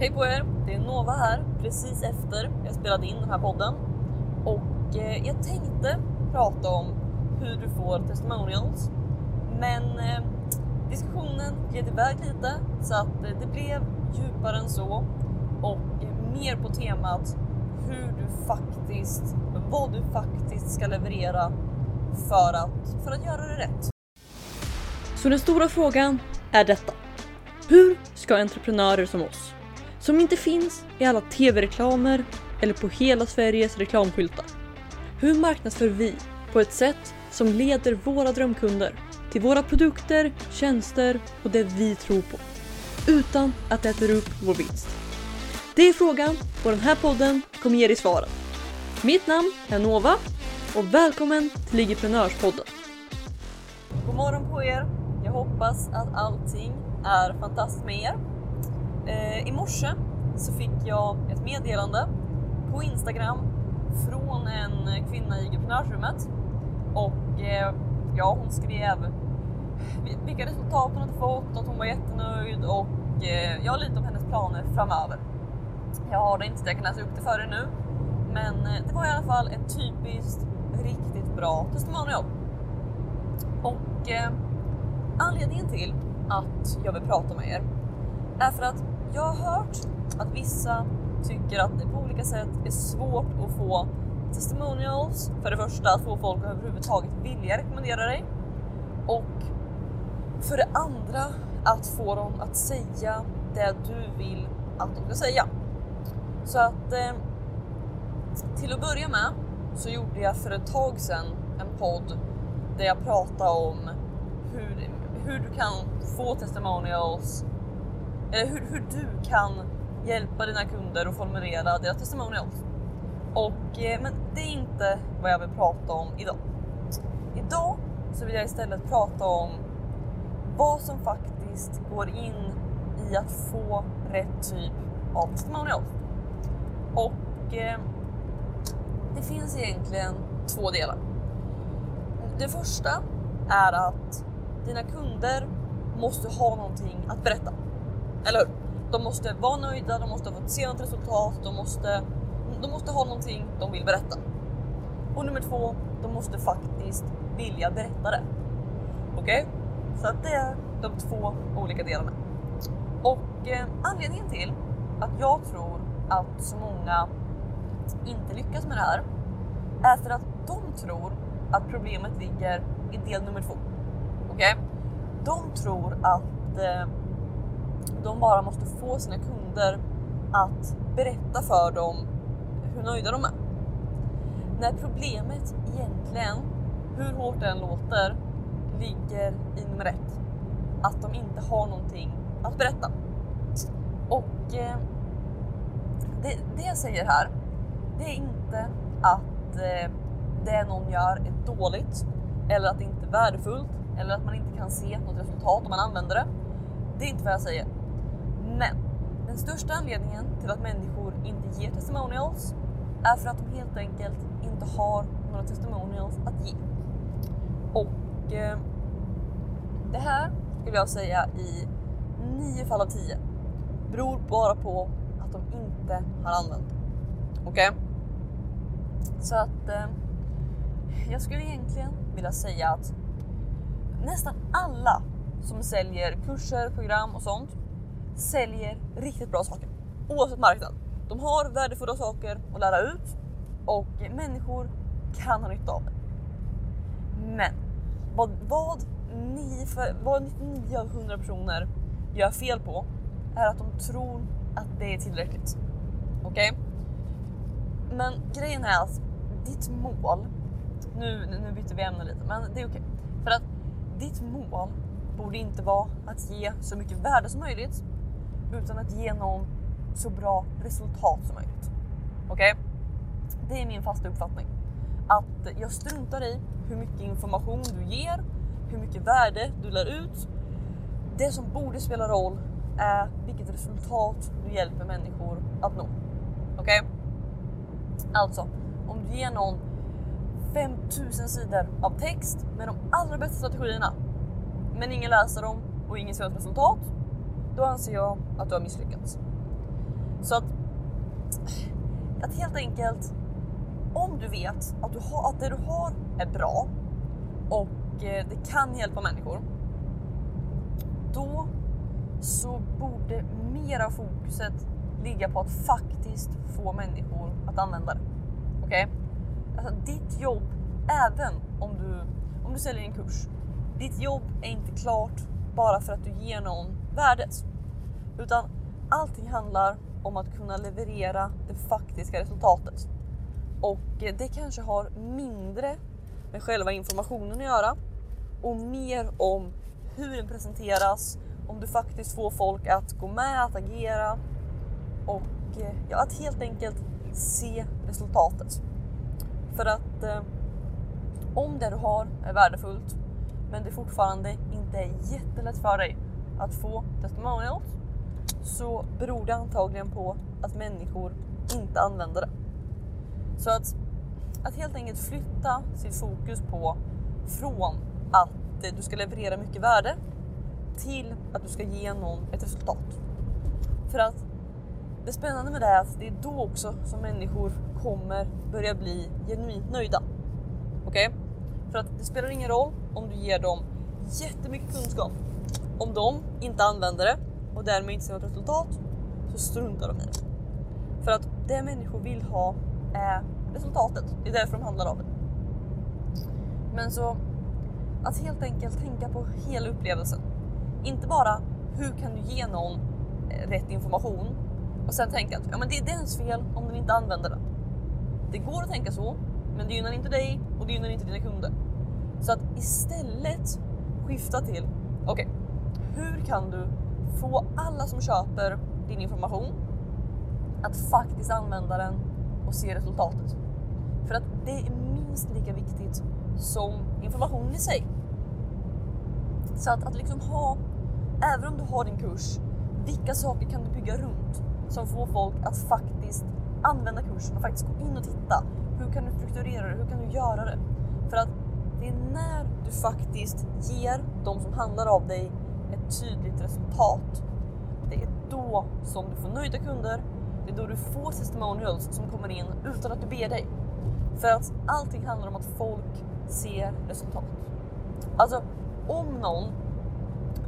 Hej på er! Det är Nova här precis efter jag spelade in den här podden och eh, jag tänkte prata om hur du får testimonials. Men eh, diskussionen gled iväg lite så att eh, det blev djupare än så och eh, mer på temat hur du faktiskt, vad du faktiskt ska leverera för att, för att göra det rätt. Så den stora frågan är detta. Hur ska entreprenörer som oss, som inte finns i alla tv-reklamer eller på hela Sveriges reklamskyltar. Hur marknadsför vi på ett sätt som leder våra drömkunder till våra produkter, tjänster och det vi tror på utan att det äter upp vår vinst? Det är frågan och den här podden kommer ge dig svaren. Mitt namn är Nova och välkommen till Ligiprenörspodden. God morgon på er! Jag hoppas att allting är fantastiskt med er. Eh, I morse så fick jag ett meddelande på Instagram från en kvinna i entreprenörsrummet och eh, ja, hon skrev vilka resultat hon hade fått, att hon var jättenöjd och eh, ja, lite om hennes planer framöver. Jag har det inte så jag kan läsa upp det för er nu, men eh, det var i alla fall ett typiskt riktigt bra testimonial. Och eh, anledningen till att jag vill prata med er är för att jag har hört att vissa tycker att det på olika sätt är svårt att få testimonials. För det första att få folk att överhuvudtaget vilja rekommendera dig och för det andra att få dem att säga det du vill att de ska säga. Så att eh, till att börja med så gjorde jag för ett tag sedan en podd där jag pratade om hur, hur du kan få testimonials, Eh, hur, hur du kan hjälpa dina kunder att formulera deras testimonials. Och, eh, men det är inte vad jag vill prata om idag. Idag så vill jag istället prata om vad som faktiskt går in i att få rätt typ av testimonial. Och eh, det finns egentligen två delar. Det första är att dina kunder måste ha någonting att berätta. Eller hur? De måste vara nöjda, de måste ha fått se något resultat, de måste, de måste ha någonting de vill berätta. Och nummer två, de måste faktiskt vilja berätta det. Okej? Okay? Så att det är de två olika delarna. Och eh, anledningen till att jag tror att så många inte lyckas med det här är för att de tror att problemet ligger i del nummer två. Okej? Okay? De tror att eh, de bara måste få sina kunder att berätta för dem hur nöjda de är. När problemet egentligen, hur hårt det än låter, ligger i nummer ett. Att de inte har någonting att berätta. Och eh, det, det jag säger här, det är inte att eh, det någon gör är dåligt eller att det inte är värdefullt eller att man inte kan se något resultat om man använder det. Det är inte vad jag säger. Men den största anledningen till att människor inte ger testimonials är för att de helt enkelt inte har några testimonials att ge. Och eh, det här skulle jag säga i 9 fall av 10 beror bara på att de inte har använt Okej? Okay? Så att eh, jag skulle egentligen vilja säga att nästan alla som säljer kurser, program och sånt säljer riktigt bra saker oavsett marknad. De har värdefulla saker att lära ut och människor kan ha nytta av det. Men vad, vad, 9, vad 99 av 100 personer gör fel på är att de tror att det är tillräckligt. Okej? Okay? Men grejen är att ditt mål, nu, nu byter vi ämne lite, men det är okej. Okay. För att ditt mål borde inte vara att ge så mycket värde som möjligt utan att ge någon så bra resultat som möjligt. Okej? Okay? Det är min fasta uppfattning. Att jag struntar i hur mycket information du ger, hur mycket värde du lär ut. Det som borde spela roll är vilket resultat du hjälper människor att nå. Okej? Okay? Alltså, om du ger någon 5000 sidor av text med de allra bästa strategierna men ingen läser dem och ingen ser ett resultat, då anser jag att du har misslyckats. Så att, att helt enkelt, om du vet att, du har, att det du har är bra och eh, det kan hjälpa människor. Då så borde mera fokuset ligga på att faktiskt få människor att använda det. Okej? Okay? Alltså ditt jobb, även om du, om du säljer en kurs, ditt jobb är inte klart bara för att du ger någon värdet. Utan allting handlar om att kunna leverera det faktiska resultatet. Och det kanske har mindre med själva informationen att göra och mer om hur den presenteras, om du faktiskt får folk att gå med, att agera och ja, att helt enkelt se resultatet. För att eh, om det du har är värdefullt men det fortfarande inte är jättelätt för dig att få testimonials så beror det antagligen på att människor inte använder det. Så att, att helt enkelt flytta sitt fokus på från att du ska leverera mycket värde till att du ska ge någon ett resultat. För att det spännande med det är att det är då också som människor kommer börja bli genuint nöjda. Okej? Okay? För att det spelar ingen roll om du ger dem jättemycket kunskap. Om de inte använder det och därmed inte ser något resultat så struntar de i det. För att det människor vill ha är resultatet. Det är därför de handlar av det. Men så att helt enkelt tänka på hela upplevelsen. Inte bara hur kan du ge någon eh, rätt information och sen tänka att ja, men det är dens fel om den inte använder den. Det går att tänka så, men det gynnar inte dig och det gynnar inte dina kunder. Så att istället skifta till, okej, okay, hur kan du få alla som köper din information att faktiskt använda den och se resultatet? För att det är minst lika viktigt som informationen i sig. Så att, att liksom ha, även om du har din kurs, vilka saker kan du bygga runt som får folk att faktiskt använda kursen och faktiskt gå in och titta. Hur kan du strukturera det? Hur kan du göra det? För att det är när du faktiskt ger de som handlar av dig ett tydligt resultat. Det är då som du får nöjda kunder. Det är då du får testimonials som kommer in utan att du ber dig. För att allting handlar om att folk ser resultat. Alltså om någon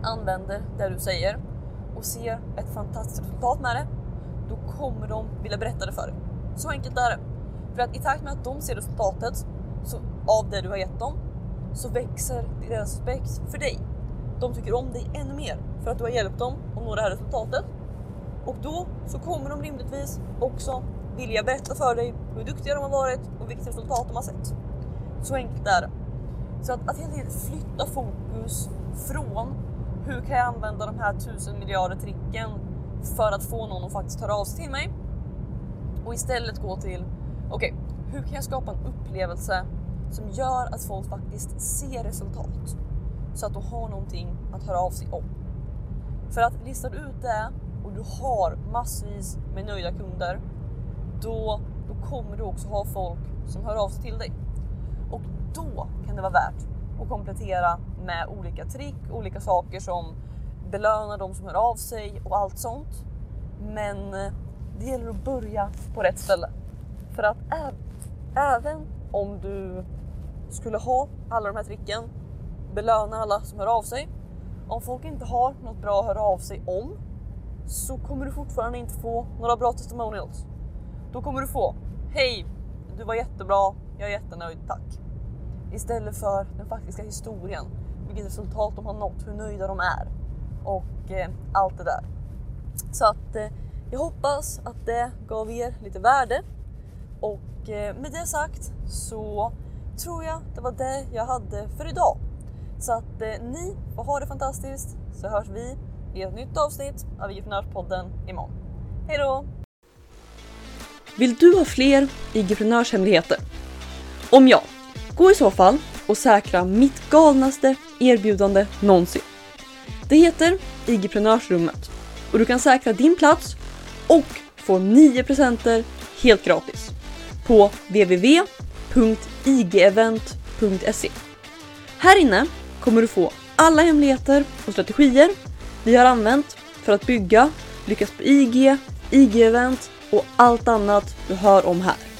använder det du säger och ser ett fantastiskt resultat med det, då kommer de vilja berätta det för dig. Så enkelt är det. För att i takt med att de ser resultatet så, av det du har gett dem så växer deras respekt för dig. De tycker om dig ännu mer för att du har hjälpt dem att nå det här resultatet. Och då så kommer de rimligtvis också vilja berätta för dig hur duktiga de har varit och vilket resultat de har sett. Så enkelt är det. Så att, att helt enkelt flytta fokus från hur kan jag använda de här tusen miljarder tricken för att få någon att faktiskt höra av sig till mig och istället gå till okej, okay, hur kan jag skapa en upplevelse som gör att folk faktiskt ser resultat så att du har någonting att höra av sig om. För att listar du ut det och du har massvis med nöjda kunder, då, då kommer du också ha folk som hör av sig till dig. Och då kan det vara värt att komplettera med olika trick, olika saker som belönar de som hör av sig och allt sånt. Men eh, det gäller att börja på rätt ställe. För att även om du skulle ha alla de här tricken, belöna alla som hör av sig. Om folk inte har något bra att höra av sig om så kommer du fortfarande inte få några bra testimonials. Då kommer du få Hej, du var jättebra, jag är jättenöjd, tack. Istället för den faktiska historien, vilket resultat de har nått, hur nöjda de är och eh, allt det där. Så att eh, jag hoppas att det gav er lite värde och eh, med det sagt så tror jag det var det jag hade för idag. Så att eh, ni får ha det fantastiskt så hörs vi i ett nytt avsnitt av IG-prenörspodden imorgon. Hej då! Vill du ha fler IG-prenörshemligheter? Om ja, gå i så fall och säkra mitt galnaste erbjudande någonsin. Det heter IG-prenörsrummet och du kan säkra din plats och få 9 presenter helt gratis på www.igevent.se. Här inne kommer du få alla hemligheter och strategier vi har använt för att bygga, lyckas på IG, IG-event och allt annat du hör om här.